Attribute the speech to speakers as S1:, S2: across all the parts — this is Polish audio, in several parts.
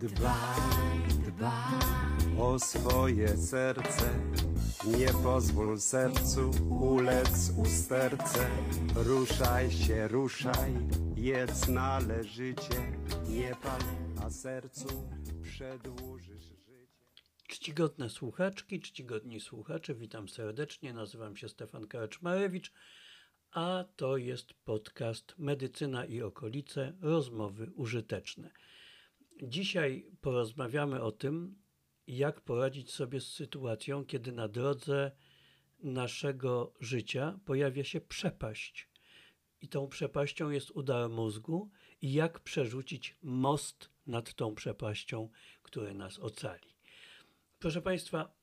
S1: Dbaj, dbaj o swoje serce. Nie pozwól sercu ulec usterce. Ruszaj się, ruszaj, jedz należycie. Nie pal, a sercu przedłużysz życie.
S2: Czcigodne słuchaczki, czcigodni słuchacze, witam serdecznie. Nazywam się Stefan Karczmarewicz, a to jest podcast Medycyna i okolice rozmowy użyteczne. Dzisiaj porozmawiamy o tym, jak poradzić sobie z sytuacją, kiedy na drodze naszego życia pojawia się przepaść. I tą przepaścią jest udar mózgu, i jak przerzucić most nad tą przepaścią, który nas ocali. Proszę Państwa,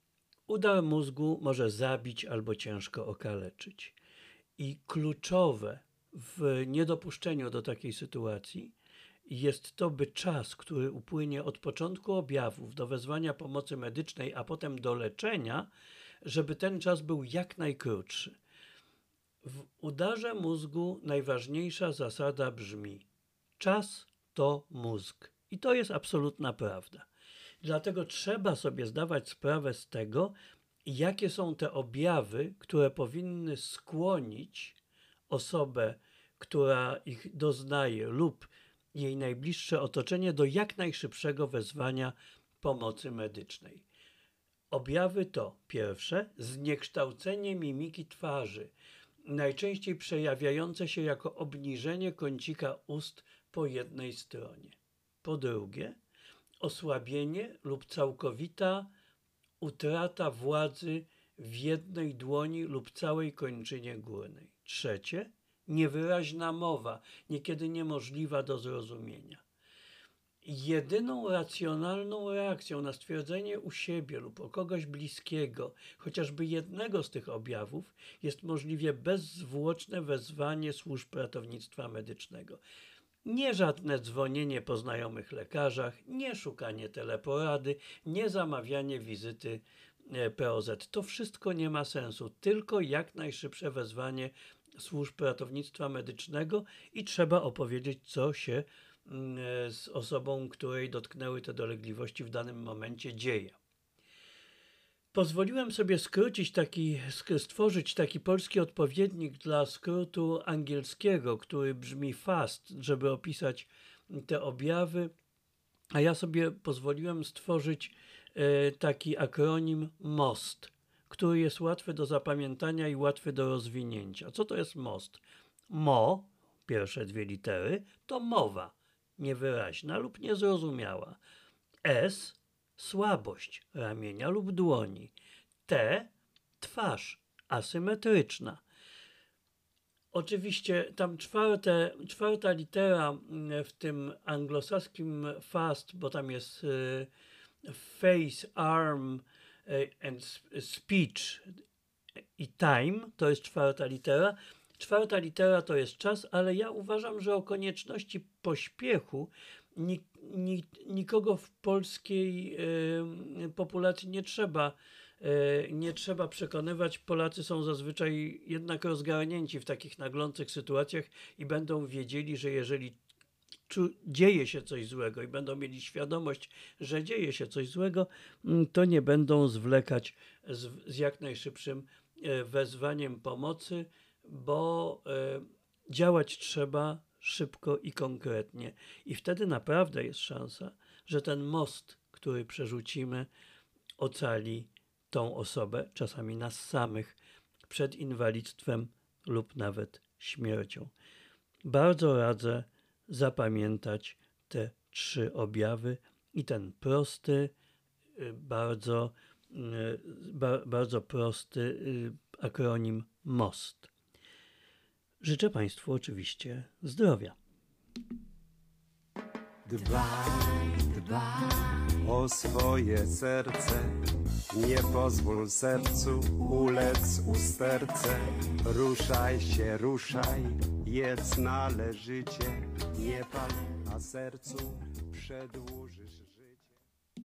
S2: udar mózgu może zabić albo ciężko okaleczyć. I kluczowe w niedopuszczeniu do takiej sytuacji jest to, by czas, który upłynie od początku objawów do wezwania pomocy medycznej, a potem do leczenia, żeby ten czas był jak najkrótszy. W udarze mózgu najważniejsza zasada brzmi: czas to mózg. I to jest absolutna prawda. Dlatego trzeba sobie zdawać sprawę z tego, jakie są te objawy, które powinny skłonić osobę, która ich doznaje, lub jej najbliższe otoczenie do jak najszybszego wezwania pomocy medycznej. Objawy to pierwsze zniekształcenie mimiki twarzy, najczęściej przejawiające się jako obniżenie kącika ust po jednej stronie. Po drugie, osłabienie lub całkowita utrata władzy w jednej dłoni lub całej kończynie górnej. Trzecie, niewyraźna mowa, niekiedy niemożliwa do zrozumienia. Jedyną racjonalną reakcją na stwierdzenie u siebie lub o kogoś bliskiego, chociażby jednego z tych objawów, jest możliwie bezzwłoczne wezwanie służb ratownictwa medycznego. Nie żadne dzwonienie po znajomych lekarzach, nie szukanie teleporady, nie zamawianie wizyty e, POZ. To wszystko nie ma sensu, tylko jak najszybsze wezwanie służb ratownictwa medycznego i trzeba opowiedzieć, co się mm, e, z osobą, której dotknęły te dolegliwości w danym momencie dzieje. Pozwoliłem sobie skrócić taki, stworzyć taki polski odpowiednik dla skrótu angielskiego, który brzmi FAST, żeby opisać te objawy, a ja sobie pozwoliłem stworzyć e, taki akronim MOST, który jest łatwy do zapamiętania i łatwy do rozwinięcia. Co to jest most? Mo, pierwsze dwie litery, to mowa, niewyraźna lub niezrozumiała. S, słabość ramienia lub dłoni. T, twarz, asymetryczna. Oczywiście tam czwarte, czwarta litera mm, w tym anglosaskim fast, bo tam jest y, face, arm, and speech i time, to jest czwarta litera. Czwarta litera to jest czas, ale ja uważam, że o konieczności pośpiechu nik, nik, nikogo w polskiej y, populacji nie trzeba, y, nie trzeba przekonywać. Polacy są zazwyczaj jednak rozgarnięci w takich naglących sytuacjach i będą wiedzieli, że jeżeli dzieje się coś złego i będą mieli świadomość, że dzieje się coś złego, mm, to nie będą zwlekać z, z jak najszybszym e, wezwaniem pomocy, bo e, działać trzeba szybko i konkretnie. I wtedy naprawdę jest szansa, że ten most, który przerzucimy, ocali tą osobę, czasami nas samych, przed inwalidztwem lub nawet śmiercią. Bardzo radzę zapamiętać te trzy objawy i ten prosty, y, bardzo, y, bardzo prosty y, akronim MOST. Życzę Państwu oczywiście zdrowia.
S1: Dbaj, dbaj o swoje serce. Nie pozwól sercu ulec usterce. Ruszaj się, ruszaj, jedz należycie. Nie pal, a sercu przedłużysz